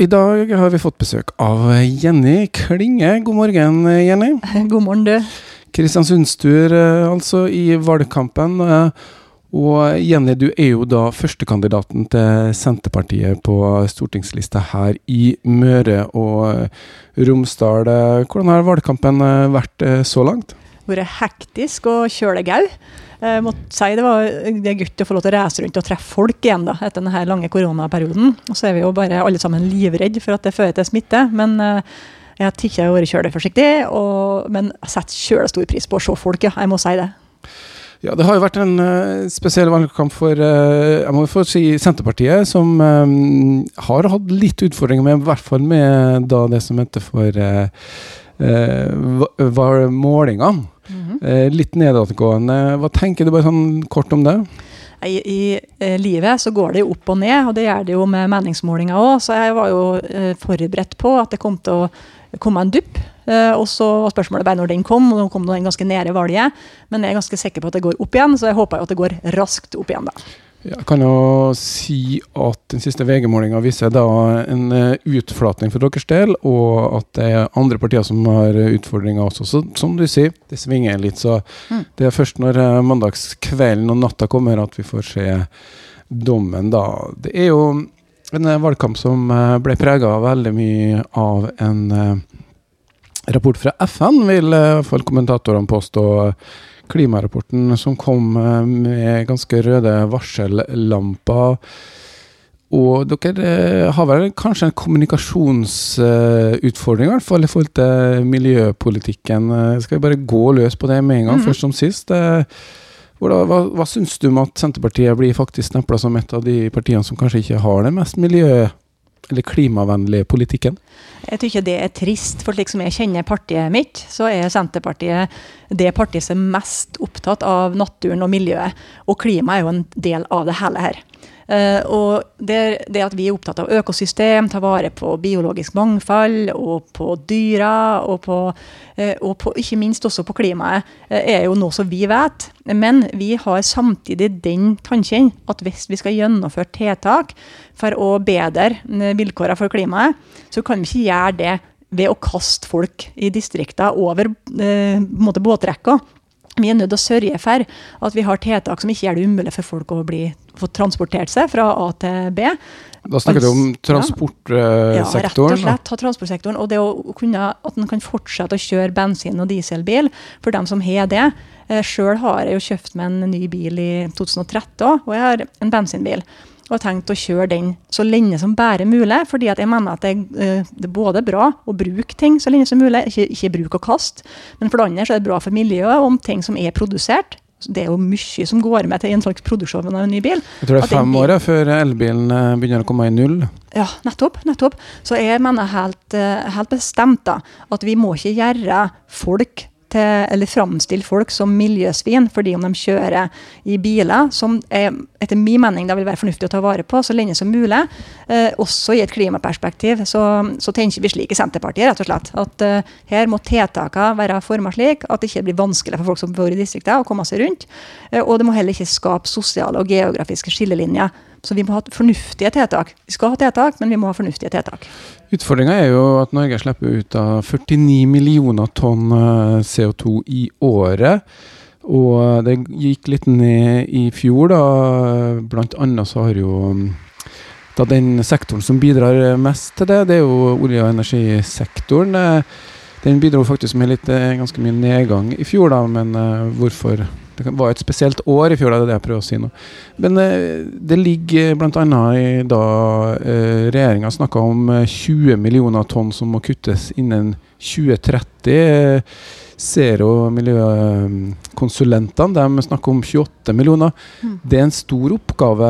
I dag har vi fått besøk av Jenny Klinge. God morgen, Jenny. God morgen, du. Kristiansundstur, eh, altså, i valgkampen. Eh, Og Jenny, du er jo da førstekandidaten til Senterpartiet på stortingslista her i Møre og Romsdal. Eh, Hvordan har valgkampen vært så langt? Vært hektisk og kjølegau. Jeg måtte si det var det er godt å få lov til å reise rundt og treffe folk igjen da, etter denne lange koronaperioden. Og så er vi jo bare alle sammen livredde for at det fører til smitte. Men eh, jeg har tatt vært kjøleforsiktig, og, men jeg setter kjølestor pris på å se folk, ja. Jeg må si det. Ja, Det har jo vært en uh, spesiell valgkamp for uh, jeg må få si Senterpartiet, som um, har hatt litt utfordringer med, i hvert fall med da det som heter for uh, var målingene. Eh, litt nedadgående. Hva tenker du bare sånn kort om det? I, I eh, livet så går det jo opp og ned, og det gjør det jo med meningsmålinger òg. Så jeg var jo eh, forberedt på at det kom til å komme en dupp. Eh, og så var spørsmålet bare når den kom, og nå kom den ganske nære valget. Men jeg er ganske sikker på at det går opp igjen, så jeg håper jo at det går raskt opp igjen, da. Jeg kan jo si at den siste VG-målinga viser da en eh, utflatning for deres del, og at det er andre partier som har utfordringer også. Så som du sier, det svinger litt. Så Mm. det er først når eh, mandagskvelden og natta kommer at vi får se dommen, da. Det er jo en eh, valgkamp som ble prega veldig mye av en rapport fra FN, vil i hvert fall kommentatorene påstå. Klimarapporten som kom eh, med ganske røde varsellamper. Og dere eh, har vel kanskje en kommunikasjonsutfordring, i hvert fall i forhold til miljøpolitikken. Eh, Skal vi bare gå løs på det med en gang, Mhm. først som sist? Hva, hva syns du om at Senterpartiet blir faktisk stempla som et av de partiene som kanskje ikke har den mest miljø- eller klimavennlige politikken? Jeg tykker det er trist, for slik som jeg kjenner partiet mitt, så er Senterpartiet det partiet som er mest opptatt av naturen og miljøet. Og klima er jo en del av det hele her. Eh, og det, det at vi er opptatt av økosystem, ta vare på biologisk mangfold, og på dyra, og, på, eh, og på, ikke minst også på klimaet, eh, er jo noe som vi vet. Men vi har samtidig den tanken at hvis vi skal gjennomføre tiltak for å bedre vilkårene for klimaet, så kan vi ikke gjøre det ved å kaste folk i distriktene over eh, båtrekka. Vi er nødt til å sørge for at vi har tiltak som ikke gjør det umulig for folk å bli, få transportert seg fra A til B. Da snakker du om transportsektoren? Ja, rett og slett. Ha transportsektoren. Og det å kunne, at en kan fortsette å kjøre bensin- og dieselbil for dem som har det. Eh, Sjøl har jeg jo kjøpt meg en ny bil i 2013 og jeg har en bensinbil. Og har tenkt å kjøre den så lenge som bare mulig, fordi at jeg mener at det, eh, det er både bra å bruke ting så lenge som mulig, ikke, ikke bruk og kast. Men for det andre så er det bra for miljøet om ting som er produsert. Det er jo mye som går med til en slags produksjon av en ny bil. Jeg tror det er fem år før elbilen eh, begynner å komme i null. Ja, nettopp. nettopp. Så jeg mener helt, eh, helt bestemt da, at vi må ikke gjøre folk til, eller framstille folk som miljøsvin fordi om de kjører i biler som er, etter min mening da vil være fornuftig å ta vare på så lenge som mulig. Eh, også i et klimaperspektiv så, så tenker vi slik i Senterpartiet rett og slett. At eh, her må tiltakene være formet slik at det ikke blir vanskelig for folk som bor i distriktene å komme seg rundt. Eh, og det må heller ikke skape sosiale og geografiske skillelinjer. Så vi må ha fornuftige tiltak. Vi skal ha tiltak, men vi må ha fornuftige tiltak. Utfordringa er jo at Norge slipper ut av 49 millioner tonn eh, CO2 i året. Og det gikk litt ned i fjor, da. Blant annet så har jo mm, da den sektoren som bidrar mest til det, det er jo olje- og energisektoren. Eh, Den bidro faktisk med litt, eh, ganske mye nedgang i fjor, da, men eh, hvorfor? Det var et spesielt år i fjor, det er det jeg prøver å si nå. Men eh, det ligger bl.a. i da eh, regjeringa snakka om eh, 20 millioner tonn som må kuttes innen 2030. Eh, Zero miljøkonsulentene de snakker om 28 millioner. Mm. Det er en stor oppgave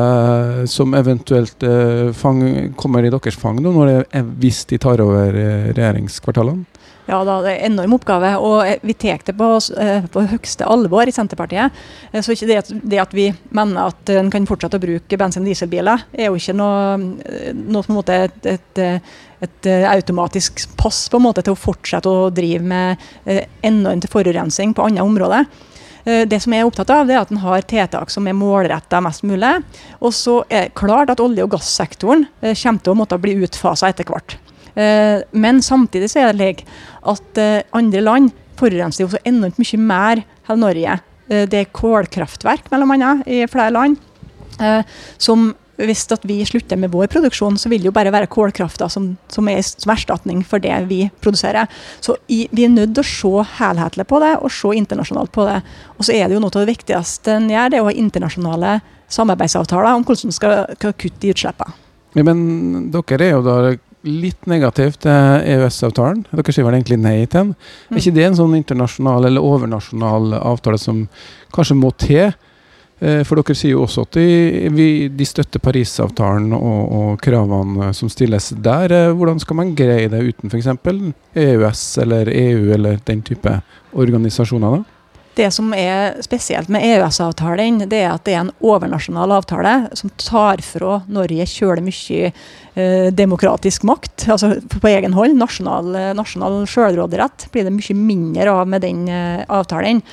som eventuelt eh, fang, kommer i deres fang nå, når det hvis de tar over eh, regjeringskvartalene. Ja, da, det er en enorm oppgave, og eh, vi tar det på, eh, på høyeste alvor i Senterpartiet. Eh, Så det, at, det at vi mener at en kan fortsette å bruke bensin- og dieselbiler, er jo ikke noe, noe på en måte et, et, et automatisk pass på en måte til å fortsette å drive med enormt forurensning på andre områder. Det som jeg er opptatt av, det er at en har tiltak som er målretta mest mulig. Og så er det klart at olje- og gassektoren kommer til å måtte bli utfasa etter hvert. Eh, men samtidig så er det slik at andre land forurenser jo så enormt mye mer enn Norge. Det er kålkraftverk mellom andre i flere land som hvis vi slutter med vår produksjon, så vil det jo bare være kålkrafta som, som, er som erstatning for det vi produserer. Så i, vi er nødt til å se helhetlig på det, og se internasjonalt på det. Og så er det jo noe av det viktigste en gjør, det er å ha internasjonale samarbeidsavtaler om hvordan en skal, skal kutte i utslippene. Ja, men dere er jo da litt negativt til EØS-avtalen. Dere sier vel egentlig nei til den. Er ikke det en sånn internasjonal eller overnasjonal avtale som kanskje må til? Eh, for dere sier jo også at de, de støtter Parisavtalen og, og, kravene som stilles der. Eh, hvordan skal man greie det uten f.eks. EØS eller EU eller den type organisasjoner? da? Det som er spesielt med EØS-avtalen, det er at det er en overnasjonal avtale som tar fra Norge kjølig mye eh, demokratisk makt, altså på egen hånd. Nasjonal, nasjonal selvråderett blir det mye mindre av med den eh, avtalen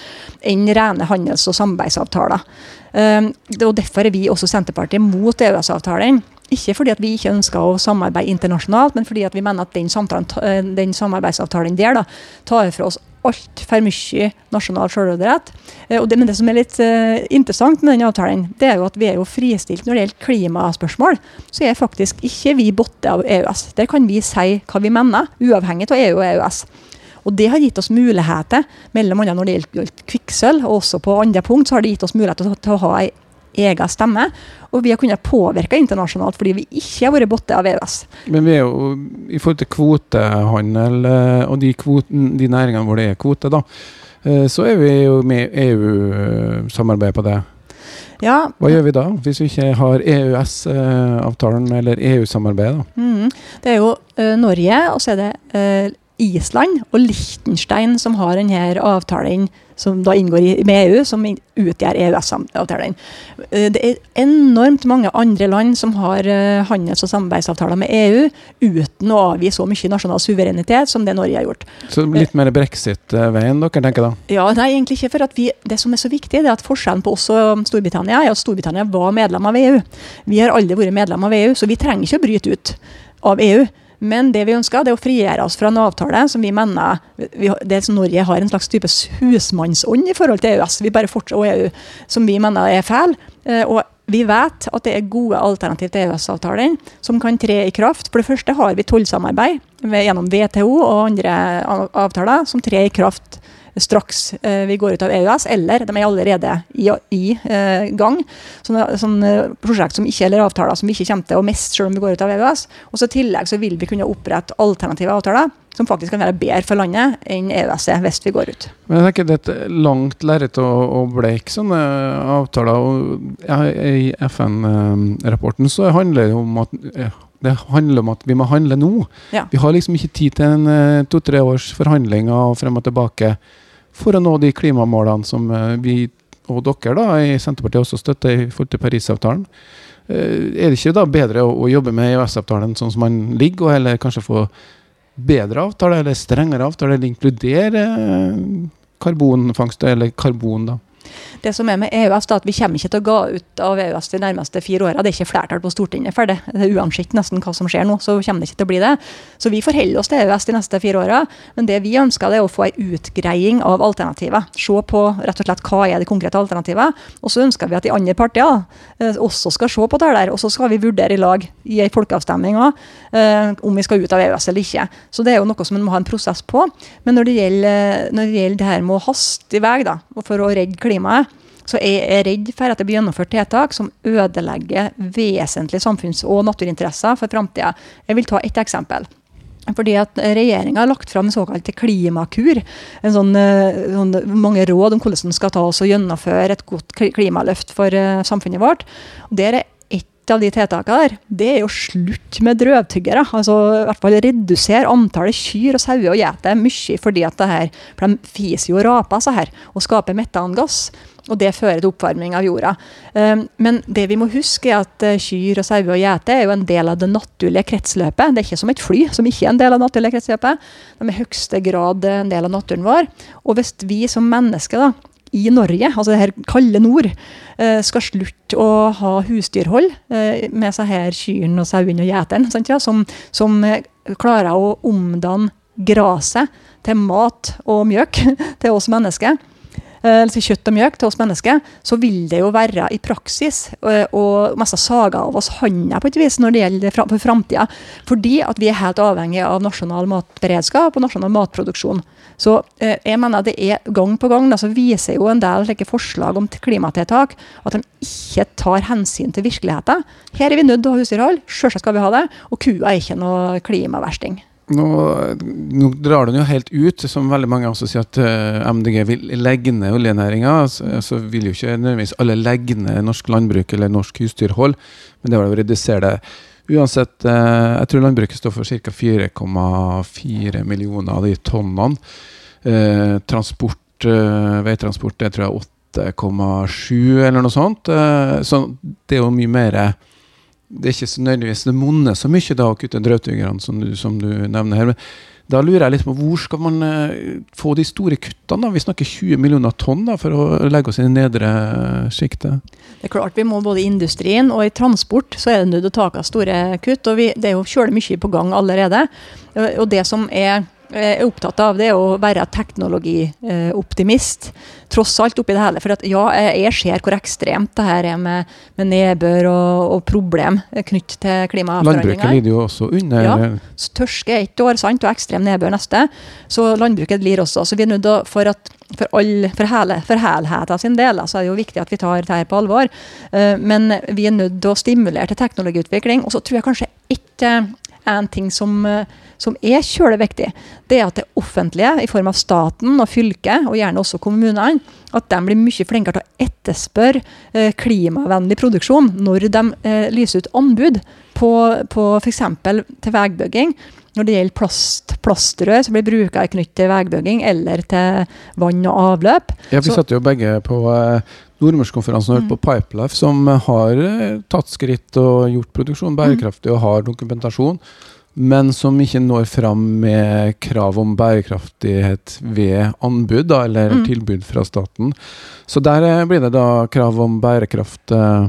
enn rene handels- og samarbeidsavtaler. Eh, og Derfor er vi også Senterpartiet mot EØS-avtalen. Ikke fordi at vi ikke ønsker å samarbeide internasjonalt, men fordi at vi mener at den, samtalen, den samarbeidsavtalen der da, tar fra oss altfor mye nasjonal selvråderett. Det, men det som er litt uh, interessant med den avtalen, det er jo at vi er jo fristilt når det gjelder klimaspørsmål. Så er faktisk ikke vi botte av EØS. Der kan vi si hva vi mener, uavhengig av EU og EØS. Og Det har gitt oss muligheter, mellom annet når det gjelder kvikksølv, og også på andre punkt, så har det gitt oss muligheter til å ha ei egen stemme. Og vi har kunnet påvirke internasjonalt fordi vi ikke har vært botte av EØS. Men vi er jo i forhold til kvotehandel eh, og de, kvoten, de næringene hvor det er kvote, da, eh, så er vi jo med EU-samarbeid på det. Ja. Hva gjør vi da, hvis vi ikke har EØS-avtalen eller EU-samarbeidet? Mm, det er jo uh, Norge, og så er det uh, Island og Liechtenstein som har denne avtalen som da inngår i, med EU, som utgjør EØS-avtalen. Eh, det er enormt mange andre land som har uh, handels- og samarbeidsavtaler med EU uten å avgi så mye nasjonal suverenitet som det Norge har gjort. Så litt mer brexit-veien dere tenker da? Ja, nei, egentlig ikke. for vi, Det som er så viktig, det er at forskjellen på oss og Storbritannia er at Storbritannia var medlem av EU. Vi har aldri vært medlem av EU, så vi trenger ikke å bryte ut av EU. Men det vi ønsker, det er å frigjøre oss fra en avtale som vi mener vi, det som Norge har en slags type husmannsånd i forhold til EØS, vi bare fortsatt, og EU, som vi mener er feil. Eh, og vi vet at det er gode alternativ til EØS-avtalen som kan tre i kraft. For det første har vi tollsamarbeid gjennom WTO og andre avtaler som trer i kraft straks eh, vi går ut av EØS, eller de er allerede i, i eh, gang. Sånne, sånne, prosjekt som ikke, eller avtaler som vi ikke kommer til å miste selv om vi går ut av EØS. Og så I tillegg så vil vi kunne opprette alternative avtaler som faktisk kan være bedre for landet enn EØS er hvis vi går ut. Men jeg tenker Det er et langt lerret å, å bleike sånne avtaler. og I FN-rapporten så handler det om at ja, det handler om at vi må handle nå. Ja. Vi har liksom ikke tid til en uh, to-tre års forhandlinger frem og tilbake for å nå de klimamålene som uh, vi og dere da, i Senterpartiet også støtter i forhold til Parisavtalen. Uh, er det ikke da bedre å, å jobbe med EØS-avtalen sånn som man ligger, og eller kanskje få bedre avtale eller strengere avtale, eller inkludere karbonfangst eller karbon, da? Det som er med EØS, er at vi kommer ikke til å gå ut av EØS de nærmeste fire åra. Det er ikke flertall på Stortinget for det. det er Uansett nesten hva som skjer nå, så kommer det ikke til å bli det. Så vi forholder oss til EØS de neste fire åra. Men det vi ønsker, det er å få ei utgreiing av alternativer. Se på rett og slett hva er det konkrete alternativet. Og så ønsker vi at de andre partiene eh, også skal se på det der. Og så skal vi vurdere i lag i ei folkeavstemning òg eh, om vi skal ut av EØS eller ikke. Så det er jo noe som en må ha en prosess på. Men når det gjelder, når det, gjelder det her med å haste i vei for å redde klimaet, så jeg er redd for at det blir gjennomført tiltak som ødelegger vesentlige samfunns- og naturinteresser for framtida. Jeg vil ta ett eksempel. Fordi at Regjeringa har lagt fram en såkalt klimakur. En sånn, eh, sånn, mange råd om hvordan man skal ta oss og gjennomføre et godt klimaløft for uh, samfunnet vårt. Der er av de tiltakene der, det er jo slutt med drøvtyggere. Altså i hvert fall redusere antallet kyr og sauer og geiter mye, fordi at det her, for de fiser jo og raper seg her og skaper metangass. Og det fører til oppvarming av jorda. Ehm, men det vi må huske er at eh, kyr og sauer og gjeter er jo en del av det naturlige kretsløpet. Det er ikke som et fly, som ikke er en del av det naturlige kretsløpet. De er i høyeste grad en del av naturen vår. Og hvis vi som mennesker da, i Norge, altså det her kalde nord, eh, skal slutte å ha husdyrhold eh, med seg her kyrne og sauene og gjeterne, ja, som, som eh, klarer å omdanne gresset til mat og mjøk til oss mennesker altså kjøtt og mjøk til oss mennesker, så vil det jo være i praksis og mest saga av oss handa på et vis når det gjelder for framtida. Fordi at vi er helt avhengig av nasjonal matberedskap og nasjonal matproduksjon. Så eh, jeg mener det er gang på gang så viser jo en del slike forslag om klimatiltak at de ikke tar hensyn til virkeligheten. Her er vi nødt til å ha husdyrhold, sjølsagt skal vi ha det. Og kua er ikke noe klimaversting. Nå, nå, drar den jo helt ut, som veldig mange også sier at eh, MDG vil legge ned oljenæringa. Så, så, vil jo ikke nødvendigvis alle legge ned norsk landbruk eller norsk husdyrhold, men det vil redusere det. Uansett, uh, jeg tror landbruket står for ca. 4,4 millioner av de tonnene. Uh, transport, veitransport, det tror jeg 8,7 eller noe sånt. så det er jo mye mer det er ikke nødvendigvis det monner så mye da å kutte drøvtyggerne, som, som, du nevner her. men da lurer jeg litt på hvor skal man uh, få de store kuttene? da? Vi snakker 20 millioner tonn da, for å legge oss i det nedre sjiktet. Det er klart vi må både i industrien og i transport så er det nødt til å ta store kutt. og vi, Det er jo kjølig mye på gang allerede. Og det som er er opptatt av, det å være teknologioptimist. Tross alt oppi det hele. For at, ja, jeg ser hvor ekstremt det her er med, med nedbør og, og problem knyttet til klimaforandringer. Landbruket lider jo også under Ja. Tørske ett år sant, og ekstrem nedbør neste. Så landbruket lider også. Så vi er nødt for at for, all, for, hele, for helheten sin del så er det jo viktig at vi tar det her på alvor. Uh, men vi er nødt til å stimulere til teknologiutvikling. Og så tror jeg kanskje ikke en ting som uh, som er kjølig viktig, det er at det offentlige, i form av staten og fylket, og gjerne også kommunene, at de blir mye flinkere til å etterspørre eh, klimavennlig produksjon når de eh, lyser ut anbud på, på f.eks. til veibygging. Når det gjelder plast, plastrør som blir bruka knyttet til veibygging eller til vann og avløp. Ja, Vi satt jo begge på eh, har mm. på Pipelife, som har eh, tatt skritt og gjort produksjonen bærekraftig og har dokumentasjon men som ikke når fram med krav om bærekraftighet ved anbud, da, eller mm. tilbud fra staten. Så der eh, blir det da krav om bærekraft eh,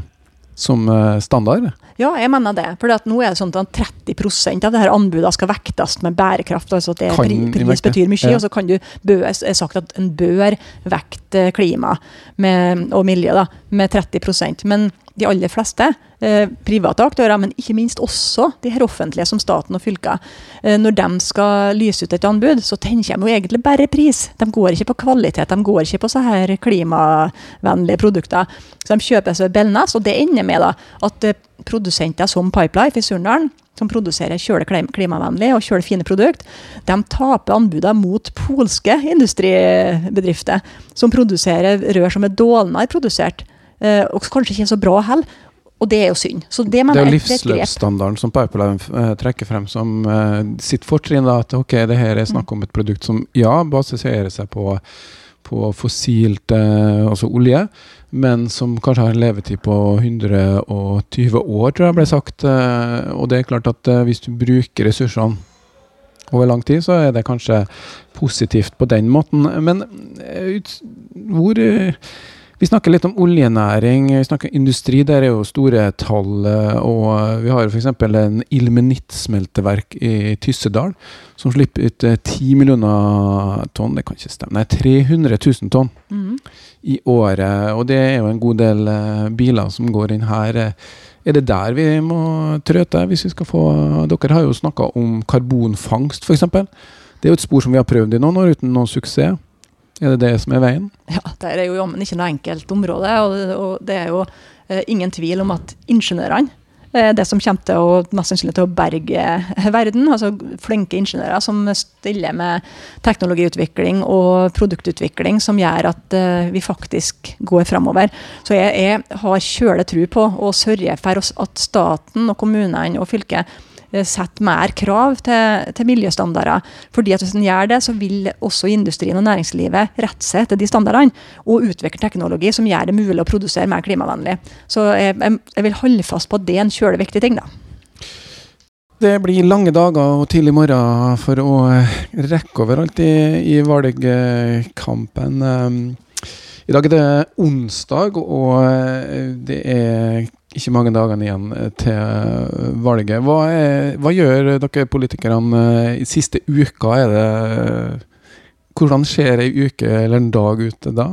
som eh, standard? Ja, jeg mener det. For nå er det sånn at 30% av det her anbudet skal vektes med bærekraft. altså at det kan Pris betyr mye, ja. og så kan du bør, er sagt at en bør vekte klima med, og miljø da, med 30% Men de aller fleste eh, private aktører, men ikke minst også de her offentlige, som staten og fylker. Eh, når de skal lyse ut et anbud, så tenker de jo egentlig bare pris. De går ikke på kvalitet, de går ikke på så her klimavennlige produkter. Så de kjøper seg belnes, og det ender med da, at eh, produsenter som Pipelife i Surndalen som produserer kjøle klimavennlig og kjøle fine produkt, de taper anbudene mot polske industribedrifter som produserer rør som er dårligere produsert. Eh, og kanskje ikke så bra heller. Og det er jo synd. Så det, det er jo livsløpsstandarden som Pipeline uh, trekker frem som uh, sitt fortrinn. At ok, det her er snakk om et produkt som ja, baserer seg på, på fossilt, uh, altså olje, men som kanskje har en levetid på 120 år, tror jeg ble sagt. og det er klart at hvis du bruker ressursene over lang tid, så er det kanskje positivt på den måten. Men hvor vi snakker litt om oljenæring, vi snakker industri. Der er jo store tall. Eh, og vi har f.eks. en ilmenittsmelteverk i Tyssedal som slipper ut 10 eh, millioner tonn. Det kan ikke stemme. Nei, 300 000 tonn mm. i året. Og det er jo en god del eh, biler som går inn her. Er det der vi må trøte hvis vi skal få Dere har jo snakka om karbonfangst, f.eks. Det er jo et spor som vi har prøvd i noen år uten noen suksess. Er det det som er veien? Ja, det er jo jammen ikke noe enkelt område. Og det, er jo eh, ingen tvil om at ingeniørene er det som kommer til å, mest sannsynlig til å berge verden. altså Flinke ingeniører som stiller med teknologiutvikling og produktutvikling som gjør at uh, vi faktisk går framover. Så jeg, jeg har kjølig tro på å sørge for at staten og kommunene og fylket Eh, sette mer krav til, til, miljøstandarder. Fordi at Hvis en gjør det, så vil også industrien og næringslivet rette seg etter de standardene. Og utvikle teknologi som gjør det mulig å produsere mer klimavennlig. Så jeg, jeg vil holde fast på at det er en kjølig viktig ting. da. Det blir lange dager og tidlig morgen for å rekke over alt i, i valgkampen. I dag er det onsdag, og eh, det er ikke mange dagene igjen til valget. Hva, er, hva gjør dere politikerne i siste uka? Er det hvordan ser ei uke eller en dag ut da?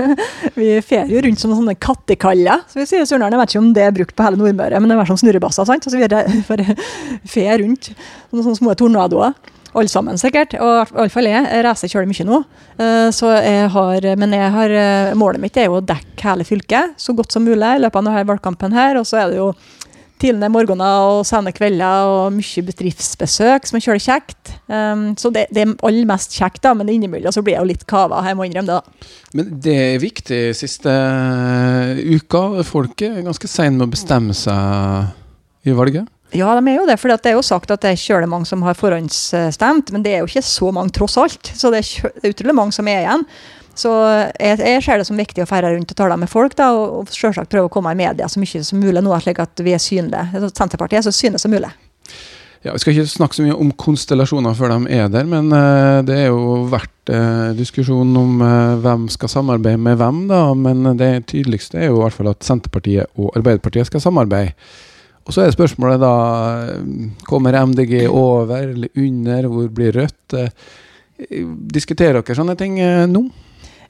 vi fer jo rundt som sånne kattekaller. Så vi sier Surnadal. Jeg vet ikke om det er brukt på hele Nordmøre, men det er mer som snurrebasser. sant? Så vi fer rundt som sånne små tornadoer. Alle sammen, sikkert. Og iallfall jeg. Jeg reiser kjølig mye nå. Eh, så jeg har, men jeg har, eh, målet mitt er jo å dekke hele fylket så godt som mulig i løpet av denne valgkampen. her, Og så er det jo tidlige morgener og sene kvelder og mye bedriftsbesøk som er kjølig kjekt. Um, så det, det, er aller mest kjekt, da, men innimellom så blir jeg jo litt kava. Jeg må innrømme det. da. Men det er viktig siste uka. Folk er ganske seine med å bestemme seg i valget? Ja, de er jo det. For det er jo sagt at det er kjølig mange som har forhåndsstemt, men det er jo ikke så mange tross alt. Så det er utrolig mange som er igjen. Så jeg, jeg, ser det som viktig å ferde rundt og tale med folk, da, og, og selvsagt prøve å komme i media så mye som mulig nå, slik at vi er synlige. Senterpartiet er så synlige som mulig. Ja, Vi skal ikke snakke så mye om konstellasjoner før de er der, men uh, det er jo vært uh, diskusjon om uh, hvem skal samarbeide med hvem. da, Men det tydeligste er jo i hvert fall at Senterpartiet og Arbeiderpartiet skal samarbeide. Og så er spørsmålet da Kommer MDG over eller under? Hvor blir Rødt? Diskuterer dere sånne ting nå?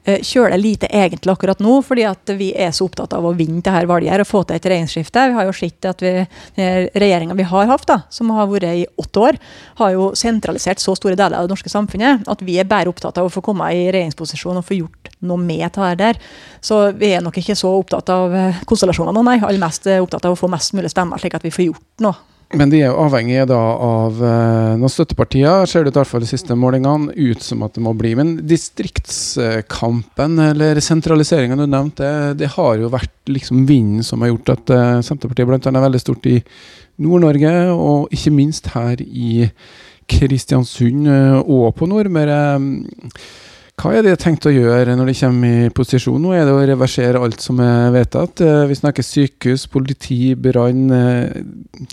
Eh, kjøler lite egentlig akkurat nå, fordi at vi er så opptatt av å vinne dette valget og få til et regjeringsskifte. Vi har jo sett at regjeringa vi har hatt, som har vært i åtte år, har jo sentralisert så store deler av det norske samfunnet at vi er bare opptatt av å få komme i regjeringsposisjon og få gjort noe med til det der. Så vi er nok ikke så opptatt av konstellasjonene konstellasjoner nå, nei. Aller mest opptatt av å få mest mulig stemmer, slik at vi får gjort noe. Men de er jo avhengige da av eh, noen støttepartier, ser det i hvert fall de siste målingene, ut som at det må bli. Men distriktskampen, eller sentraliseringen du nevnte, det, har jo vært liksom vinden som har gjort at eh, Senterpartiet annet er veldig stort i Nord-Norge, og ikke minst her i Kristiansund eh, og på Nordmøre. Hva er det de har tenkt å gjøre når de kommer i posisjon? Nå er det å reversere alt som er vedtatt. Eh, vi snakker sykehus, politi, brann, eh,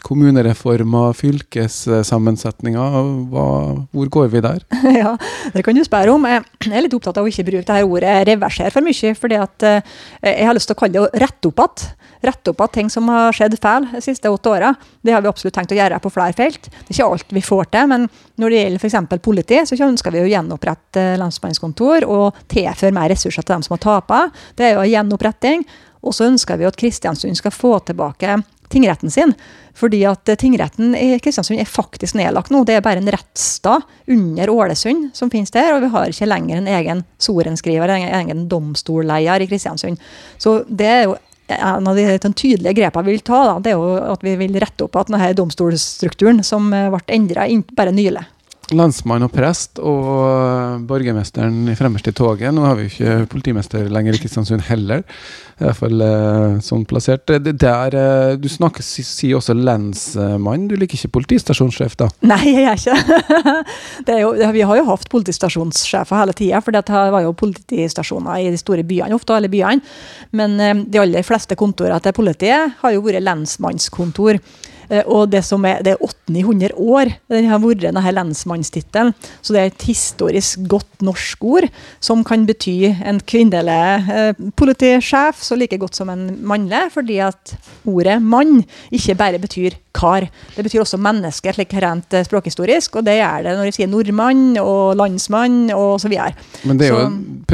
kommunereformer, fylkessammensetninger. Hvor går vi der? Ja, Det kan du spørre om. Jeg er litt opptatt av å ikke bruke dette ordet reversere for mye. fordi eh, jeg har lyst til å kalle det å rette opp igjen rette opp igjen ting som har skjedd feil de siste åtte åra. Det har vi absolutt tenkt å gjøre på flere felt. Det er ikke alt vi får til, men når det gjelder f.eks. politi, så ønsker vi å gjenopprette lensmannskontor og tilføre mer ressurser til dem som har tapa. Det er jo gjenoppretting. Og så ønsker vi at Kristiansund skal få tilbake tingretten sin. Fordi at tingretten i Kristiansund er faktisk nedlagt nå. Det er bare en rettsstad under Ålesund som finnes der, og vi har ikke lenger en egen sorenskriver, en egen domstolleier i Kristiansund. Så det er jo en av de, de tydelige grepene vi vil ta, da, det er jo at vi vil rette opp at denne domstolstrukturen som eh, ble endra bare nylig. Lensmann og prest og eh, borgermesteren i fremmeste i toget. Nå har vi ikke politimester lenger i Kristiansund heller. I hvert fall eh, sånn plassert. Der, eh, du snakker, sier også lensmann. Du liker ikke politistasjonssjef, da? Nei, jeg gjør ikke det. Jo, vi har jo hatt politistasjonssjefer hele tida, for det var jo politistasjoner i de store byene ofte, alle byene. Men de aller fleste kontorene til politiet har jo vært lensmannskontor. Eh, og det som er, det er 800 år den har vært denne lensmannstittelen. Så det er et historisk godt norsk ord som kan bety en kvinnelig eh, politisjef så like godt som en mannlig, fordi at ordet mann ikke bare betyr kar. Det betyr også menneske, slik rent eh, språkhistorisk, og det gjør det når de sier nordmann og landsmann og så videre. Men det er jo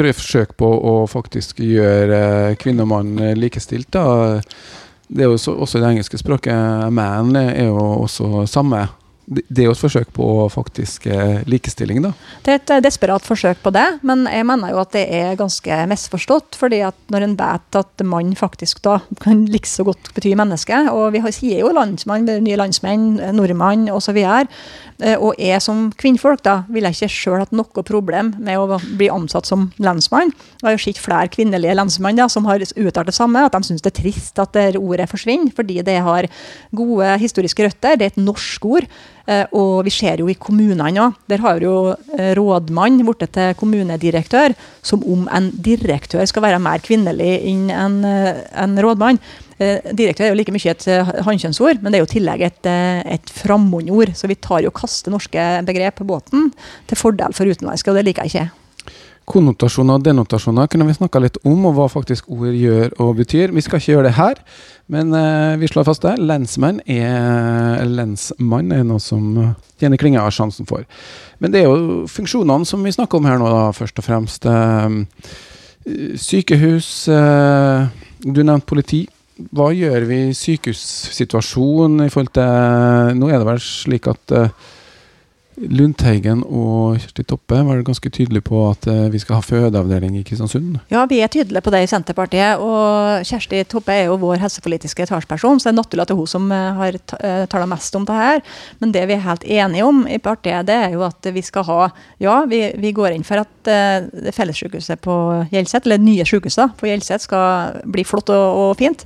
et forsøk på å faktisk gjøre kvinne og mann likestilt, da det er jo så, også det engelske språket. Man er jo også samme. Det er jo et forsøk på faktisk eh, likestilling, da. Det er et eh, desperat forsøk på det, men jeg mener jo at det er ganske misforstått. fordi at når en vet at mann faktisk da kan like så godt bety menneske, og vi sier jo landsmann, nye landsmenn, nordmann osv., og, og jeg som kvinnfolk da, ville ikke sjøl hatt noe problem med å bli ansatt som lensmann. Jeg har jo sett flere kvinnelige lensmenn da, som har uttalt det samme, at de syns det er trist at det ordet forsvinner, fordi det har gode historiske røtter. Det er et norsk ord. Eh, og vi ser jo i kommunene òg. Der har jo eh, rådmann blitt til kommunedirektør, som om en direktør skal være mer kvinnelig enn en, en rådmann. Eh, direktør er jo like mye et eh, hannkjønnsord, men det er jo i tillegg et, eh, et fremmedord. Så vi tar jo kaster norske begrep på båten til fordel for utenlandske, og det liker jeg ikke. Konnotasjoner og denotasjoner kunne vi snakka litt om, og hva faktisk ord gjør og betyr. Vi skal ikke gjøre det her, men uh, vi slår fast det. Lensmann er, lensmann er noe som Jenny Klinge har sjansen for. Men det er jo funksjonene som vi snakker om her nå, da, først og fremst. Uh, sykehus, uh, du nevnte politi. Hva gjør vi i sykehussituasjonen i forhold til Nå er det vel slik at Lundteigen og Kjersti Toppe var ganske tydelige på at eh, vi skal ha fødeavdeling i Kristiansund? Ja, vi er tydelige på det i Senterpartiet. Og Kjersti Toppe er jo vår helsepolitiske talsperson, så det er naturlig at det er hun som eh, har eh, tala mest om det her. Men det vi er helt enige om i partiet, det er jo at vi skal ha Ja, vi, vi går inn for at fellessykehuset på Hjelset, eller nye sykehuset på Hjelset, skal bli flott og, og fint.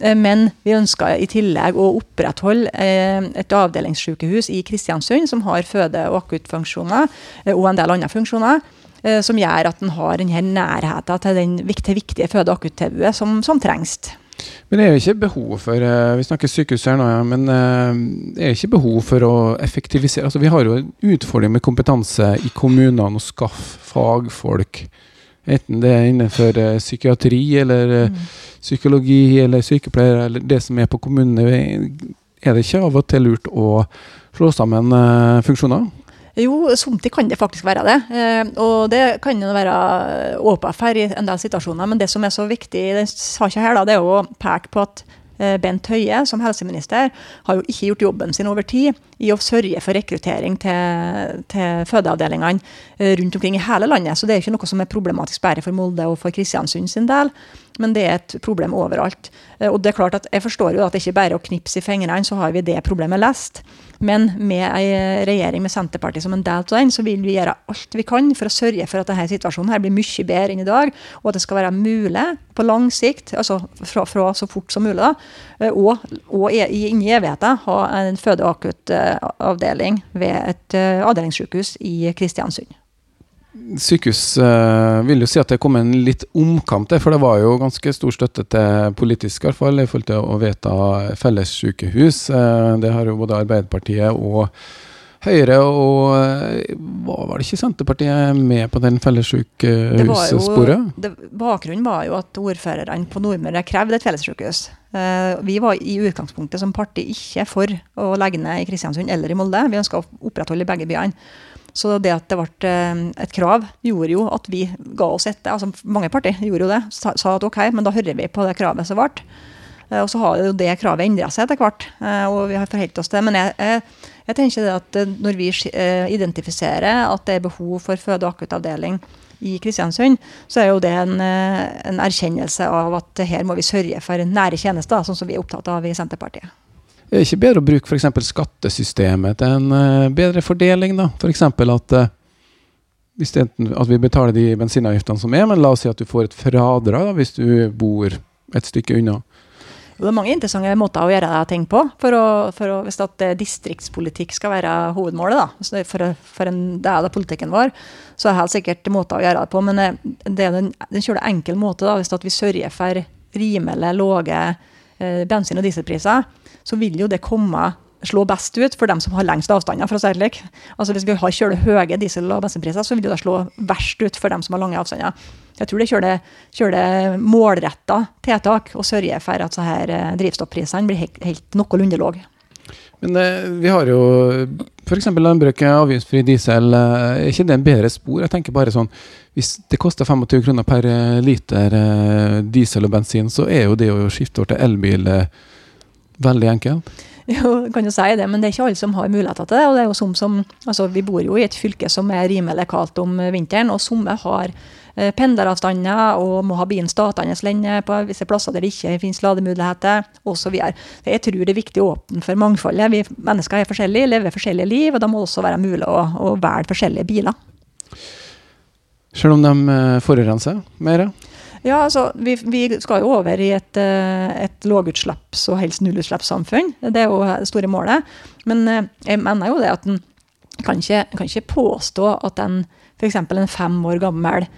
Men vi ønsker i tillegg å opprettholde et avdelingssykehus i Kristiansund som har føde og akuttfunksjoner eh, og en del andre funksjoner. Eh, som gjør at en har denne nærheten til den viktige, viktige føde- og akuttilbudet som, som trengs. Men det er jo ikke behov for eh, Vi snakker sykehus her nå, ja, men det er ikke behov for å effektivisere. Altså, vi har jo en utfordring med kompetanse i kommunene å skaffe fagfolk. Enten det er innenfor psykiatri eller mm. psykologi eller sykepleiere eller det som er på kommunene. Er det ikke av og til lurt å slå sammen uh, funksjoner? Jo, somtid kan det faktisk være det. Eh, og det kan jo være ÅPF her i en del situasjoner. Men det som er så viktig i denne saken, her, da, det er å peke på at eh, Bent Høie som helseminister har jo ikke gjort jobben sin over tid i å sørge for rekruttering til, til fødeavdelingene eh, rundt omkring i hele landet. Så det er ikke noe som er problematisk bare for Molde og for Kristiansund sin del, men det er et problem overalt. Eh, og det er klart at Jeg forstår jo at det ikke bare er å knipse i fingrene, så har vi det problemet lest. Men med ei regjering med Senterpartiet som en del av den, så vil vi gjøre alt vi kan for å sørge for at denne situasjonen her blir mye bedre enn i dag, og at det skal være mulig på lang sikt, altså fra, fra så fort som mulig, da, og, og, i inni evigheten ha en fødeakuttavdeling ved et eh, avdelingssykehus i Kristiansund sykehus uh, vil jo si at det kom en litt omkamp der, for det var jo ganske stor støtte til politisk, i hvert fall, i forhold til å vedta fellessykehus. Det har jo både Arbeiderpartiet og Høyre og hva var det ikke Senterpartiet med på den fellessykehussporet? Bakgrunnen var jo at ordførerne på Nordmøre krevde et fellessykehus. vi var i utgangspunktet som parti ikke for å legge ned i Kristiansund eller i Molde. Vi ønska å opprettholde begge byene. Så det at det ble eh, et krav, gjorde jo at vi ga oss etter. altså Mange partier gjorde jo det. Sa at ok, men da hører vi på det kravet som ble. Eh, og så har jo det kravet endra seg etter hvert, eh, og vi har forholdt oss til det. Men jeg, jeg, tenker det at når vi identifiserer at det er behov for føde- og akuttavdeling i Kristiansund, så er jo det en, en erkjennelse av at her må vi sørge for nære tjenester, sånn som vi er opptatt av i Senterpartiet. Det Er ikke bedre å bruke f.eks. skattesystemet til en bedre fordeling? da? F.eks. For at, uh, at vi betaler de bensinavgiftene som er, men la oss si at du får et fradrag da, hvis du bor et stykke unna. Det er mange interessante måter å gjøre ting på. For å, for å, hvis at eh, distriktspolitikk skal være hovedmålet, da, for, for en del av politikken vår, så er det helt sikkert måter å gjøre det på. Men det er en, en enkel måte da, hvis vi sørger for rimelig lave eh, bensin- og dieselpriser så vil jo det komme slå best ut for dem som har lengst avstander. for å si det slik. Altså Hvis vi har kjølig høye diesel- og bensinpriser, så vil det slå verst ut for dem som har lange avstander. Jeg tror det kjører, kjører målretta tiltak og sørger for at så her eh, drivstoffprisene blir helt, helt noenlunde lave. Men eh, vi har jo f.eks. landbruket, avgiftsfri diesel. Eh, er ikke det en bedre spor? Jeg tenker bare sånn, Hvis det koster 25 kroner per liter diesel og bensin, så er jo det å skifte over til elbil Veldig enkelt? Jo, kan jo si det, men det er ikke alle som har muligheter til det. og det er jo som, som, altså Vi bor jo i et fylke som er rimelig kaldt om vinteren, og somme har pendleravstander og må ha bilen stående lenge på visse plasser der det ikke finnes lademuligheter osv. Jeg tror det er viktig å åpne for mangfoldet. Vi mennesker er forskjellige, lever forskjellige liv, og da må det også være mulig å, å velge forskjellige biler. Selv om de eh, forurenser mer? Ja, altså, vi, vi, skal jo over i et, eh, et lågutslipps- og helst nullutslippssamfunn. Det er jo det store målet. Men eh, jeg mener jo det at en kan ikke, kan ikke påstå at en f.eks. en fem år gammel eh,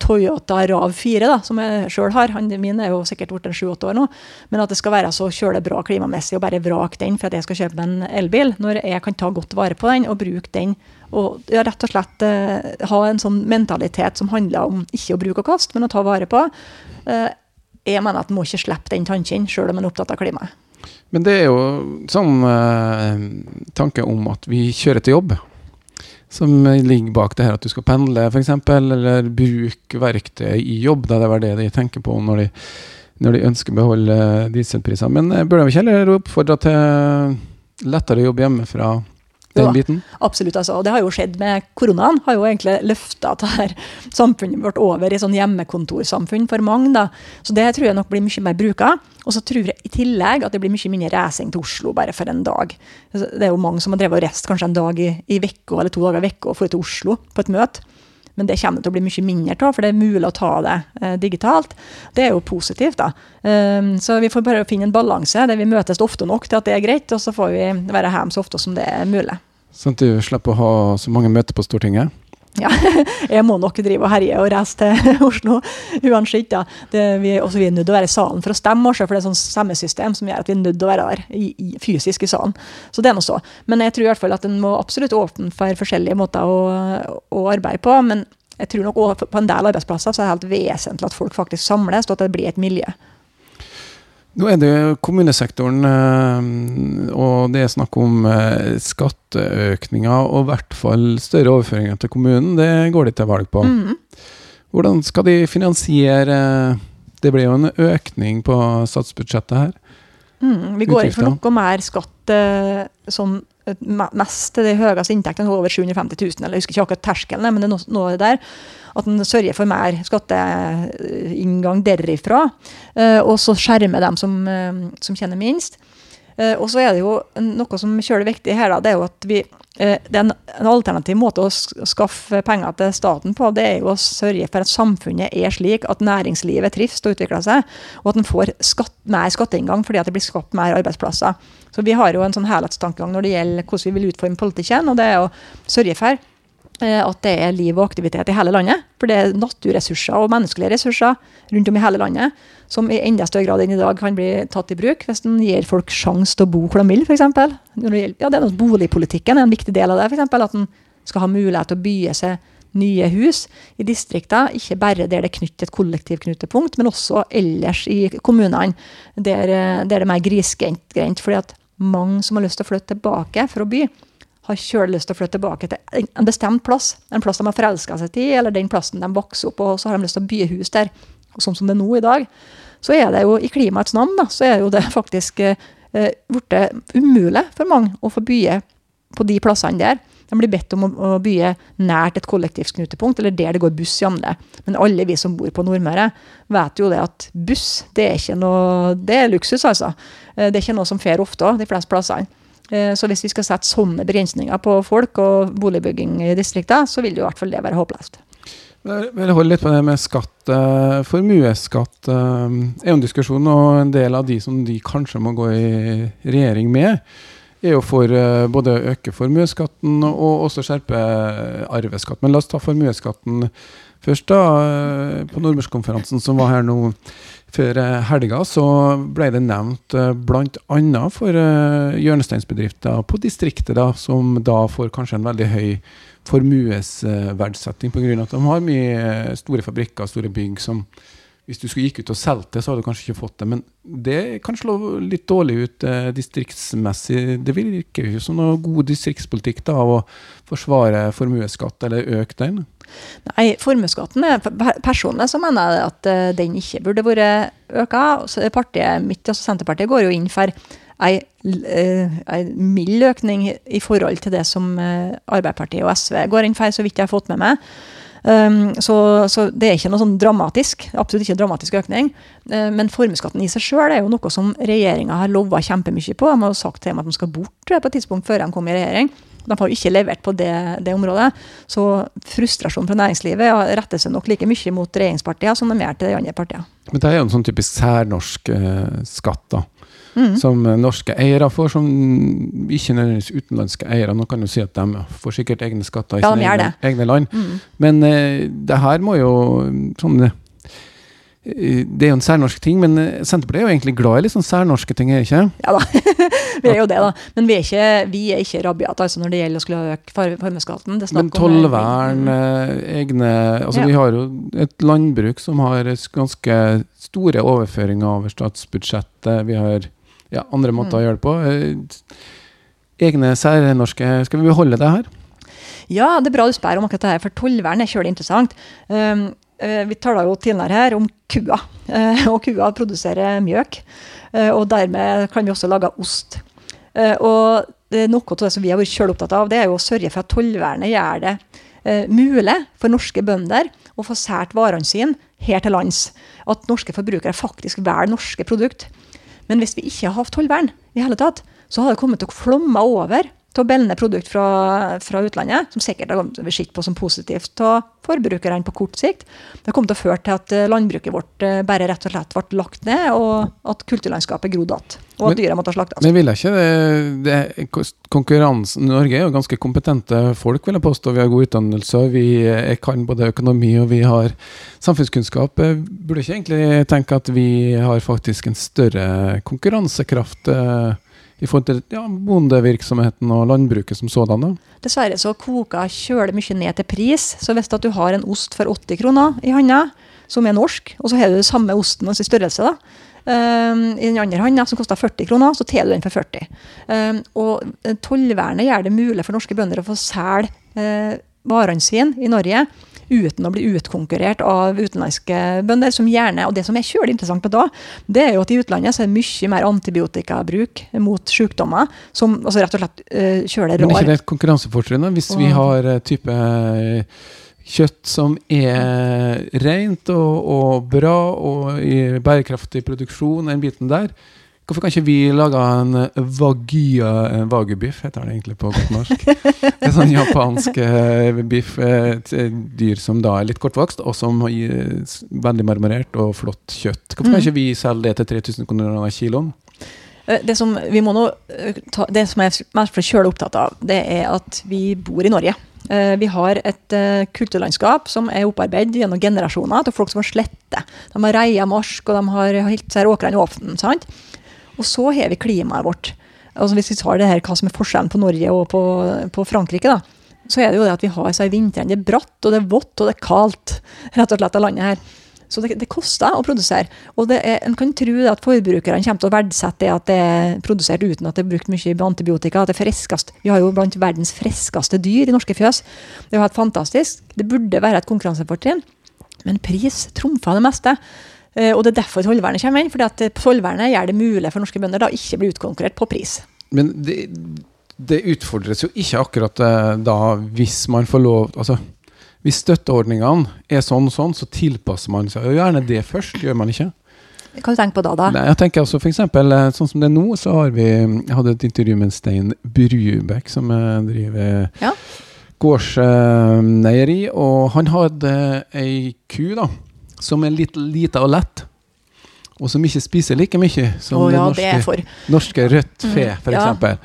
Toyota RAV4, da, som jeg sjøl har. Han, min er jo sikkert blitt sju-åtte år nå. Men at det skal være så kjøle bra klimamessig og bare vrake den for at jeg skal kjøpe meg en elbil, når jeg kan ta godt vare på den og bruke den. Og ja, rett og slett eh, ha en sånn mentalitet som handler om ikke å bruke og kaste, men å ta vare på. Eh, jeg mener at en må ikke slippe den tanken, sjøl om en er opptatt av klimaet. Men det er jo sånn eh, tanke om at vi kjører til jobb som ligger bak det her at du skal pendle, f.eks., eller bruke verktøy i jobb. Da det var det de tenker på når de, når de ønsker å beholde dieselpriser. Men burde bør de ikke heller oppfordre til lettere jobb hjemmefra? Den biten? Absolutt. altså. Og det har jo skjedd med koronaen. Har jo egentlig løfta samfunnet vårt over i sånn hjemmekontorsamfunn for mange. da. Så det tror jeg nok blir mye mer bruka. Og så tror jeg i tillegg at det blir mye mindre reising til Oslo bare for en dag. Det er jo mange som har drevet og reist kanskje en dag i, i eller to dager i vekka for til Oslo på et møte. Men det kommer til å bli mye mindre av, for det er mulig å ta det eh, digitalt. Det er jo positivt, da. Um, så vi får bare finne en balanse der vi møtes ofte nok til at det er greit, og så får vi være hjemme så ofte som det er mulig. Sånn at du slipper å ha så mange møter på Stortinget? Ja, jeg må nok drive og herje og reise til Oslo uansett. Ja. Det, vi, også, vi er nødt til å være i salen for å stemme, også, for det er et sånt stemmesystem som gjør at vi er nødt til å være der i, i, fysisk i salen. Så det er noe så. Men jeg tror i hvert fall at en må absolutt åpne for forskjellige måter å, å arbeide på. Men jeg tror nok også på en del arbeidsplasser så er det helt vesentlig at folk faktisk samles, og at det blir et miljø. Nå er det kommunesektoren, eh, og det er snakk om eh, skatteøkninger og i hvert fall større overføringer til kommunen. Det går de til valg på. Mm. Hvordan skal de finansiere Det blir jo en økning på statsbudsjettet her. Mm, vi går inn for noe mer skatt sånn mest de høyeste inntektene, over 750 000. Eller jeg husker ikke akkurat terskelen, men det er noe der at en sørger for mer skatteinngang derifra. Eh, og så skjermer dem som, eh, som tjener minst. Eh, og så er det jo noe som kjører viktig her, det er jo at vi det er en, alternativ måte å skaffe penger til staten på, det er jo å sørge for at samfunnet er slik at næringslivet trives og utvikler seg, og at en får skatt, mer skatteinngang fordi at det blir skapt mer arbeidsplasser. Så Vi har jo en sånn helhetstankegang når det gjelder hvordan vi vil utforme politikken, og det er å sørge for Eh, at det er liv og aktivitet i hele landet. For det er naturressurser og menneskelige ressurser rundt om i hele landet som i enda større grad enn i dag kan bli tatt i bruk hvis en gir folk sjanse til å bo hvor de vil, f.eks. Ja, det er noe boligpolitikken er en viktig del av det. For eksempel, at en skal ha mulighet til å bygge seg nye hus i distrikter, ikke bare der det er knyttet et kollektivknutepunkt, men også ellers i kommunene, der, eh, der det er mer grisgrendt. fordi at mange som har lyst til å flytte tilbake for å by, har kjølig lyst til å flytte tilbake til en bestemt plass. En plass de har forelska seg til, eller den plassen de vokser opp på, og så har de lyst til å bygge hus der. Og sånn som det er nå i dag, så er det jo i klimaets navn, da, så er jo det faktisk eh, blitt umulig for mange å få bygge på de plassene der. De blir bedt om å, å bygge nært et kollektivknutepunkt, eller der det går buss jamlig. Men alle vi som bor på Nordmøre, vet jo det at buss, det er ikke noe Det er luksus, altså. Eh, det er ikke noe som fer ofte, de fleste plassene. Eh, så hvis vi skal sette sånne begrensninger på folk og boligbygging i distriktene, så vil det i hvert fall det være håpløst. Jeg holder litt på det med skatt. Eh, formuesskatt eh, er jo en diskusjon, og en del av de som de kanskje må gå i regjering med, er jo for både å øke formuesskatten og også skjerpe arveskatt. Men la oss ta formuesskatten først. da. På Nordmørskonferansen som var her nå før eh, helga så ble det nevnt eh, bl.a. for hjørnesteinsbedrifter på distriktet, da, som da får kanskje en veldig høy formuesverdsetting pga. at de har mye store fabrikker, store bygg som hvis du skulle gikk ut og solgt det, så hadde du kanskje ikke fått det. Men det kan slå litt dårlig ut eh, distriktsmessig. Det virker jo som noe god distriktspolitikk da, å forsvare formuesskatt eller øke den. Nei, formuesskatten er Personlig så mener jeg at uh, den ikke burde vært økt. Partiet mitt, altså Senterpartiet, går jo inn for ei, uh, mild økning i forhold til det som uh, Arbeiderpartiet og SV går inn for, så vidt jeg har fått med meg. Um, så, så, det er ikke noe sånn dramatisk. Absolutt ikke dramatisk økning. Uh, men formuesskatten i seg sjøl er jo noe som regjeringa har lova kjempemye på. De har jo sagt til dem at de skal bort på et tidspunkt før de kommer i regjering. De har jo ikke levert på det, det området. Så frustrasjonen fra næringslivet retter seg nok like mye mot regjeringspartiene som de gjør til de andre partiene. Men det er jo en sånn typisk særnorsk eh, skatt, da. Mm. som norske eiere får, som ikke nødvendigvis utenlandske eiere. Nå kan du si at de får sikkert egne skatter i Ja, sine egne, egne land. Mm. Men uh, det her må jo sånn uh, Det er jo en særnorsk ting, men eh, Senterpartiet er jo egentlig glad i litt sånn særnorske ting, er ikke? Ja da, vi er jo det, da. Men vi er ikke, vi er ikke rabiate altså, når det gjelder å skulle øke for- formuesskatten. Men tollvern, eh, egne Altså Ja. Vi har jo et landbruk som har ganske store overføringer over statsbudsjettet. Vi har ja, andre måter å Mm. gjøre det på. Eh, Egne særnorske Skal vi beholde det her? Ja, det er bra du spør om akkurat det her, for tollvern er kjølig interessant. Um, eh, vi taler jo tidligere her om kua, eh, og kua produserer mjøk. og dermed kan vi også lage ost. Og noe av det som vi har vært kjølig opptatt av, det er jo å sørge for at tollvernet gjør det mulig for norske bønder å få sært varene sine her til lands. At norske forbrukere faktisk velger norske produkt. Men hvis vi ikke har hatt tollvern i hele tatt, så har det kommet til å flomme over å bellende produkt fra, fra utlandet, som sikkert har kommet sett på som positivt av forbrukerne på kort sikt. Det kom til å føre til at eh, landbruket vårt eh, bare rett og slett ble lagt ned, og at kulturlandskapet grodde igjen. Og at dyra måtte slaktes. Men vil jeg ikke det, det Konkurransen Norge er jo ganske kompetente folk, vil jeg påstå. Vi har god utdannelse, vi eh, kan både økonomi og vi har samfunnskunnskap. Burde ikke egentlig tenke at vi har faktisk en større konkurransekraft i forhold til ja, bondevirksomheten og landbruket som sådan? da? Dessverre så koker kjølig mye ned til pris. Så hvis du har en ost for 80 kroner i handa, som er norsk, og så har du samme osten altså i størrelse, da, Um, i den andre handa, som koster 40 kroner, så tar du den for 40. Um, og eh, tollvernet gjør det mulig for norske bønder å få selge uh, varene sine i Norge uten å bli utkonkurrert av utenlandske bønder, som gjerne, og det som er kjølig interessant med da, det er jo at i utlandet så er det mye mer antibiotikabruk mot sykdommer, som altså rett og slett uh, kjøler Men er ikke det et konkurransefortrinn? Hvis vi har eh, type eh, kjøtt som er rent og, og bra og i bærekraftig produksjon, den biten der, hvorfor kan ikke vi lage en eh, wagia, en wagyubiff, heter det egentlig på godt norsk? En sånn japansk eh, biff, eh, et eh, dyr som da er litt kortvokst, og som gir eh, veldig marmorert og flott kjøtt. Hvorfor kan Mm. ikke vi selge det til 3000 kroner kiloen? Eh, Det som vi må nå eh, ta, det som jeg er mest opptatt av, det er at vi bor i Norge. Eh, Vi har et eh, kulturlandskap som er opparbeidet gjennom generasjoner til folk som har slette. De har reia marsk, og de har holdt åkrene åpne. sant? Og så har vi klimaet vårt. Altså Hvis vi tar det her, hva som er forskjellen på Norge og på, på Frankrike, da, så er det jo det at vi har i vintrene det er bratt, og det er vått, og det er kaldt, rett og slett, av landet her. Så det, det koster å produsere. Og er, en kan tro at forbrukerne kommer til å verdsette det at det er produsert uten at det er brukt mye antibiotika. at det er freskest. Vi har jo blant verdens friskeste dyr i norske fjøs. Det er jo helt fantastisk. Det burde være et konkurransefortrinn. Men pris trumfer det meste. Eh, Og det er derfor tollvernet kommer inn. fordi at eh, tollvernet gjør det mulig for norske bønder da ikke bli utkonkurrert på pris. Men det, det utfordres jo ikke akkurat eh, da hvis man får lov Altså, hvis støtteordningene er sånn og sånn, så tilpasser man seg jo gjerne det først, gjør man ikke? Hva du tenker på da, da? Nei, jeg tenker altså for eksempel, sånn som det er nå, så har vi Jeg hadde et intervju med Stein Brubekk, som driver Ja. gårdsmeieri, og han hadde ei ku, da, som er litt lita og lett. Og som ikke spiser like mye som Å det norske det for. norske rødt fe, Mm, for ja.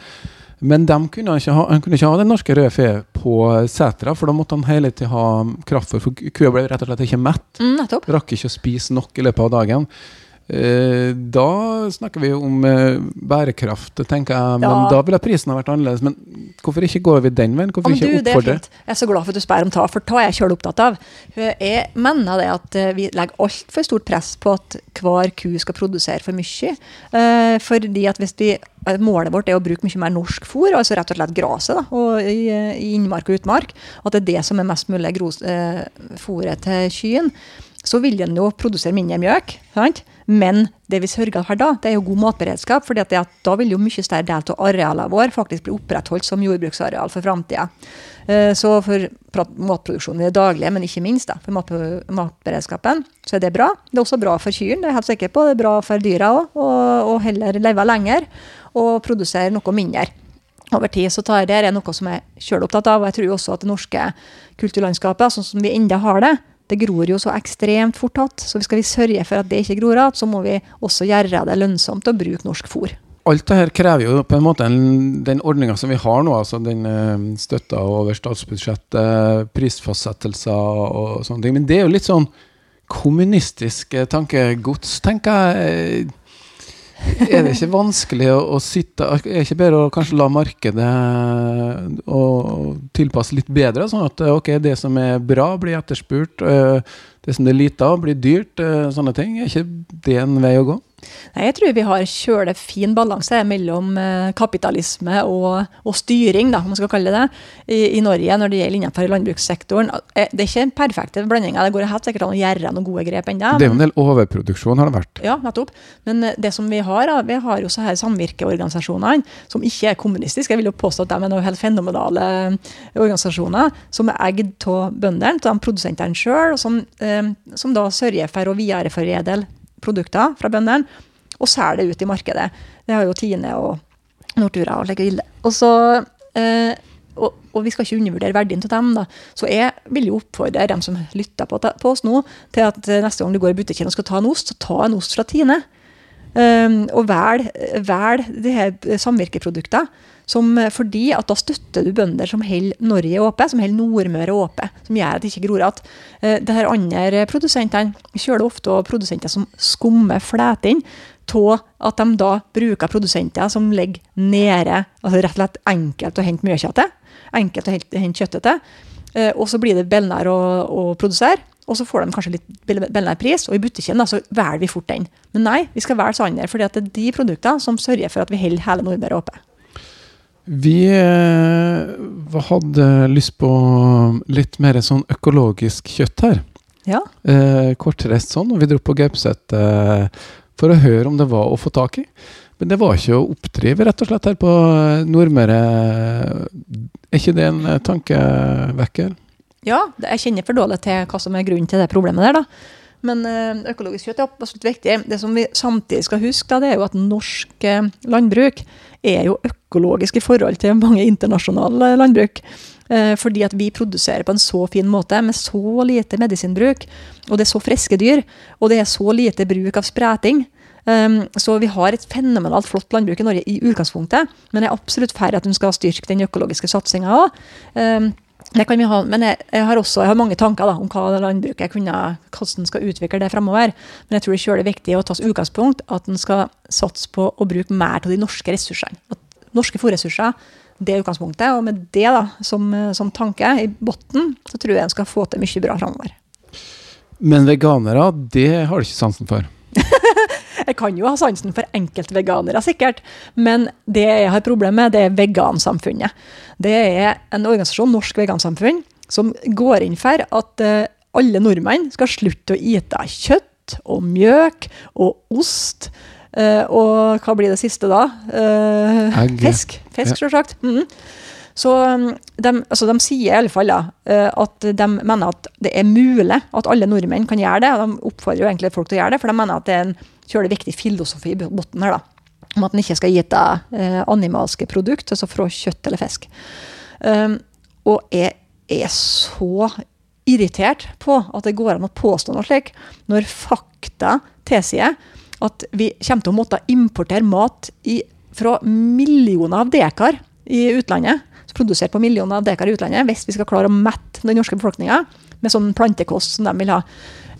Men de kunne ikke ha, han kunne ikke ha det norske røde fe på setra, for da måtte han hele tida ha kraftfôr, for kua ble rett og slett ikke mett. Mm. Rakk ikke å spise nok i løpet av dagen. Eh, da snakker vi om eh, bærekraft, tenker jeg. Men Ja. da ville prisen ha vært annerledes. Men hvorfor ikke går vi den veien? Hvorfor du, ikke det er oppfordre? Jeg er så glad for at du spør om ta, for ta er jeg sjøl opptatt av. Jeg mener det at eh, vi legger altfor stort press på at hver ku skal produsere for mye. Eh, fordi at hvis vi, eh, Målet vårt er å bruke mye mer norsk fôr, altså rett og slett gresset i, eh, i innmark og utmark. At det er det som er mest mulig gros, eh, fôret til kyen. Så vil den jo produsere mindre mjøk. Sant? Men det vi sørger for da, det er jo god matberedskap. For da vil jo mye større del av arealene våre faktisk bli opprettholdt som jordbruksareal for framtida. Så for matproduksjonen i det daglige, men ikke minst da, for matberedskapen, så er det bra. Det er også bra for kyrne, det er jeg helt sikker på. Det er bra for dyra òg, og heller leve lenger og produsere noe mindre over tid. Så tar det er noe som jeg er selv opptatt av, og jeg tror også at det norske kulturlandskapet, sånn som vi enda har det, det gror jo så ekstremt fort igjen, Så skal vi sørge for at det ikke gror igjen, så må vi også gjøre det lønnsomt å bruke norsk fôr. alt det her krever jo på en måte en, den ordninga som vi har nå, altså den eh, støtta over statsbudsjettet, prisfastsettelser og sånne ting. Men det er jo litt sånn kommunistisk eh, tankegods, tenker jeg. Er det ikke vanskelig å, å sitte Er det ikke bedre å kanskje la markedet å tilpasse litt bedre, sånn at ok, det som er bra, blir etterspurt, eh, det som er lite av, blir dyrt, eh, sånne ting. Er ikke det en vei å gå? Nei, jeg tror vi har kjølig fin balanse mellom eh, kapitalisme og, og, styring, da, om man skal kalle det i, i Norge når det gjelder innenfor landbrukssektoren. Eh, det er ikke en perfekte blandinga. Det går helt sikkert an å gjøre noen gode grep ennå. Det er jo en del overproduksjon, har det vært. Ja, nettopp. Men det som vi har, vi har jo så her samvirkeorganisasjonene som ikke er kommunistiske. Jeg vil jo påstå at de er noen helt fenomenale organisasjoner som er eid av bøndene, av produsentene sjøl, som, som da sørger for å videreforedle produkter fra bøndene og selger det ut i markedet. Det har jo Tine og Nortura og slike gilde. Og så eh, og, og, vi skal ikke undervurdere verdien av dem. da. Så jeg vil jo oppfordre dem som lytter på, på, oss nå, til at neste gang du går i butikken og skal ta en ost, så ta en ost fra Tine. Um, og velg vel de her samvirkeproduktene. Som, fordi at da støtter du bønder som holder Norge åpent, som holder Nordmøre åpent. Som gjør at det ikke gror igjen. Uh, det her andre produsentene det ofte produsenter som skummer fletene av at de da bruker produsenter som ligger nede. altså Rett og slett enkelt å hente mye kjøtt til. Enkelt å hente kjøttet til. Uh, og så blir det billigere å, å produsere. Og så får de kanskje litt billigere pris, og i butikken da, så velger vi fort den. Men nei, vi skal velge Sander, for det er de produktene som sørger for at vi holder hele Nordmøre oppe. Vi eh, hadde lyst på litt mer sånn økologisk kjøtt her. Ja. Eh, kortreist sånn, og vi dro på Gaupset eh, for å høre om det var å få tak i. Men det var ikke å oppdrive, rett og slett, her på Nordmøre. Er ikke det en tankevekker? Ja, jeg kjenner for dårlig til hva som er grunnen til det problemet der. da. Men eh, økologisk kjøtt er absolutt viktig. Det som vi samtidig skal huske, da, det er jo at norsk eh, landbruk er jo økologisk i forhold til mange internasjonale landbruk. Eh, fordi at vi produserer på en så fin måte, med så lite medisinbruk. Og det er så friske dyr. Og det er så lite bruk av spreting. Um, så vi har et fenomenalt flott landbruk i Norge i utgangspunktet. Men jeg er absolutt for at hun skal styrke den økologiske satsinga òg. Det kan vi ha, men jeg, jeg, har også jeg har mange tanker da, om hva landbruket kunne, hvordan skal utvikle det fremover. Men jeg tror det er viktig å ta utgangspunkt at en skal satse på å bruke mer av de norske ressursene. At norske fòrressurser det er utgangspunktet. Og med det da, som, som tanke i bunnen, så tror jeg en skal få til mye bra fremover. Men veganere, det har du ikke sansen for? jeg kan jo ha sansen for enkeltveganere, sikkert. Men det jeg har problem med, det er vegansamfunnet. Det er en organisasjon, Norsk Vegansamfunn, som går inn for at uh, alle nordmenn skal slutte å ete kjøtt og mjøk og ost. Uh, og hva blir det siste da? Uh, fisk. Fisk, ja. selvsagt. Mm. Så de, altså de, sier i alle fall da, at de mener at det er mulig at alle nordmenn kan gjøre det. og De oppfordrer jo egentlig folk til å gjøre det, for de mener at det er en kjølig viktig filosofi i bunnen her. da, Om at en ikke skal gi deg eh, animalske produkt, altså fra kjøtt eller fisk. Um, og jeg er så irritert på at det går an å påstå noe slik, når fakta tilsier at vi kommer til å måtte importere mat i, fra millioner av dekar i utlandet, produsert på millioner av dekar i utlandet, hvis vi skal klare å mette den norske befolkninga med sånn plantekost som de vil ha.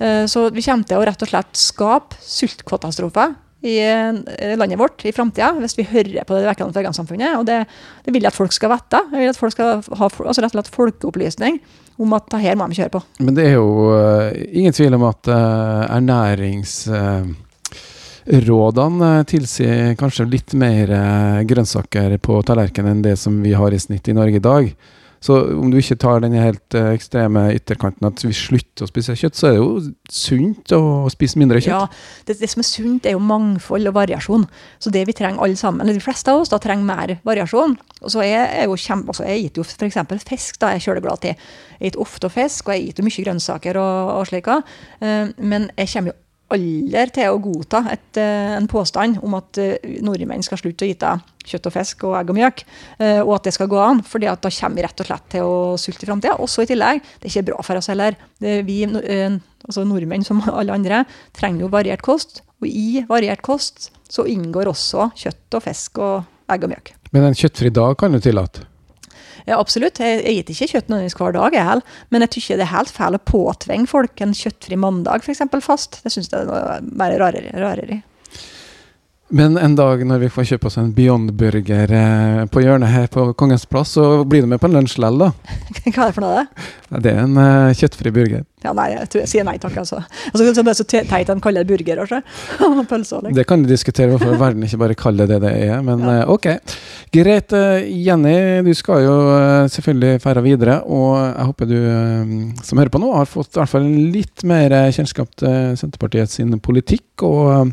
Eh, så vi kommer til å rett og slett skape sultkatastrofer i eh, landet vårt i framtida, hvis vi hører på det vekkende vegansamfunnet. Og det, det, vil jeg at folk skal vite. Jeg vil at folk skal ha altså rett og slett folkeopplysning om at det her må de kjøre på. Men det er jo uh, ingen tvil om at uh, ernærings... Uh tilsier kanskje litt mer grønnsaker på tallerkenen enn det som vi har i snitt i Norge i dag. Så om du ikke tar den helt uh, ekstreme ytterkanten at vi slutter å spise kjøtt, så er det jo sunt å spise mindre kjøtt. Ja, det, det, som er sunt, er jo mangfold og variasjon. Så det vi trenger alle sammen, eller de fleste av oss, da trenger mer variasjon. Og så er jeg jo kjempe, altså jeg gitt jo f.eks. fisk, da jeg er kjøleglad til. Jeg spiser ofte fisk, og jeg spiser mye grønnsaker og, og slik. Uh, men jeg kommer jo aldri til å godta et, eh, en påstand om at eh, nordmenn skal slutte å ete kjøtt og fisk og egg og mjøk, eh, og at det skal gå an. For da kommer vi rett og slett til å sulte i framtida. Også i tillegg, det er ikke bra for oss heller. Vi altså nordmenn, som alle andre, trenger jo variert kost. Og i variert kost så inngår også kjøtt og fisk og egg og mjøk. Men en kjøttfri dag kan du tillate? Ja, absolutt. Jeg, spiser ikke kjøtt nødvendigvis hver dag, jeg heller. Men jeg syns det er helt feil å påtvinge folk en kjøttfri mandag f.eks. fast. Det syns jeg er bare rarere. rarere. Men en dag når vi får kjøpe oss en Beyond-burger eh, på hjørnet her på Kongens plass, så blir du med på en lunsj likevel, da? Hva er det for noe? det? Det er en eh, kjøttfri burger. Ja, nei, jeg, tror jeg sier nei takk, altså. altså det er så teit de kaller det burger, altså. Pølser. Liksom. Det kan du diskutere hvorfor verden ikke bare kaller det det er, men Ja. eh, ok. Greit. Jenny, du skal jo eh, selvfølgelig feire videre, og jeg håper du eh, som hører på nå, har fått i hvert fall litt mer kjennskap til Senterpartiet sin politikk. og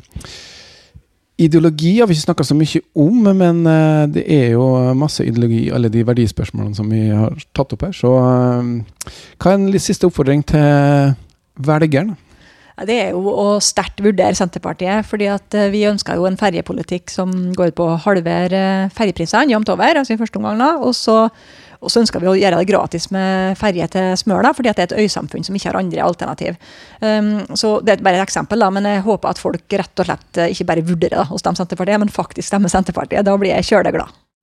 Ideologi har vi ikke snakka så mye om, men eh, det er jo masse ideologi i alle de verdispørsmålene som vi har tatt opp her. Så eh, hva er en litt siste oppfordring til velgeren? Det er jo å sterkt vurdere Senterpartiet, fordi at eh, vi ønsker jo en ferjepolitikk som går ut på å halvere ferjeprisene jevnt over, altså i første omgang da, og så, og så ønsker vi å gjøre det gratis med ferje til Smøla, fordi det er et øysamfunn som ikke har andre alternativ. Um, så det er bare et eksempel, da, men jeg håper at folk rett og slett ikke bare vurderer da, å stemme Senterpartiet, men faktisk stemmer Senterpartiet. Da blir jeg kjøleglad.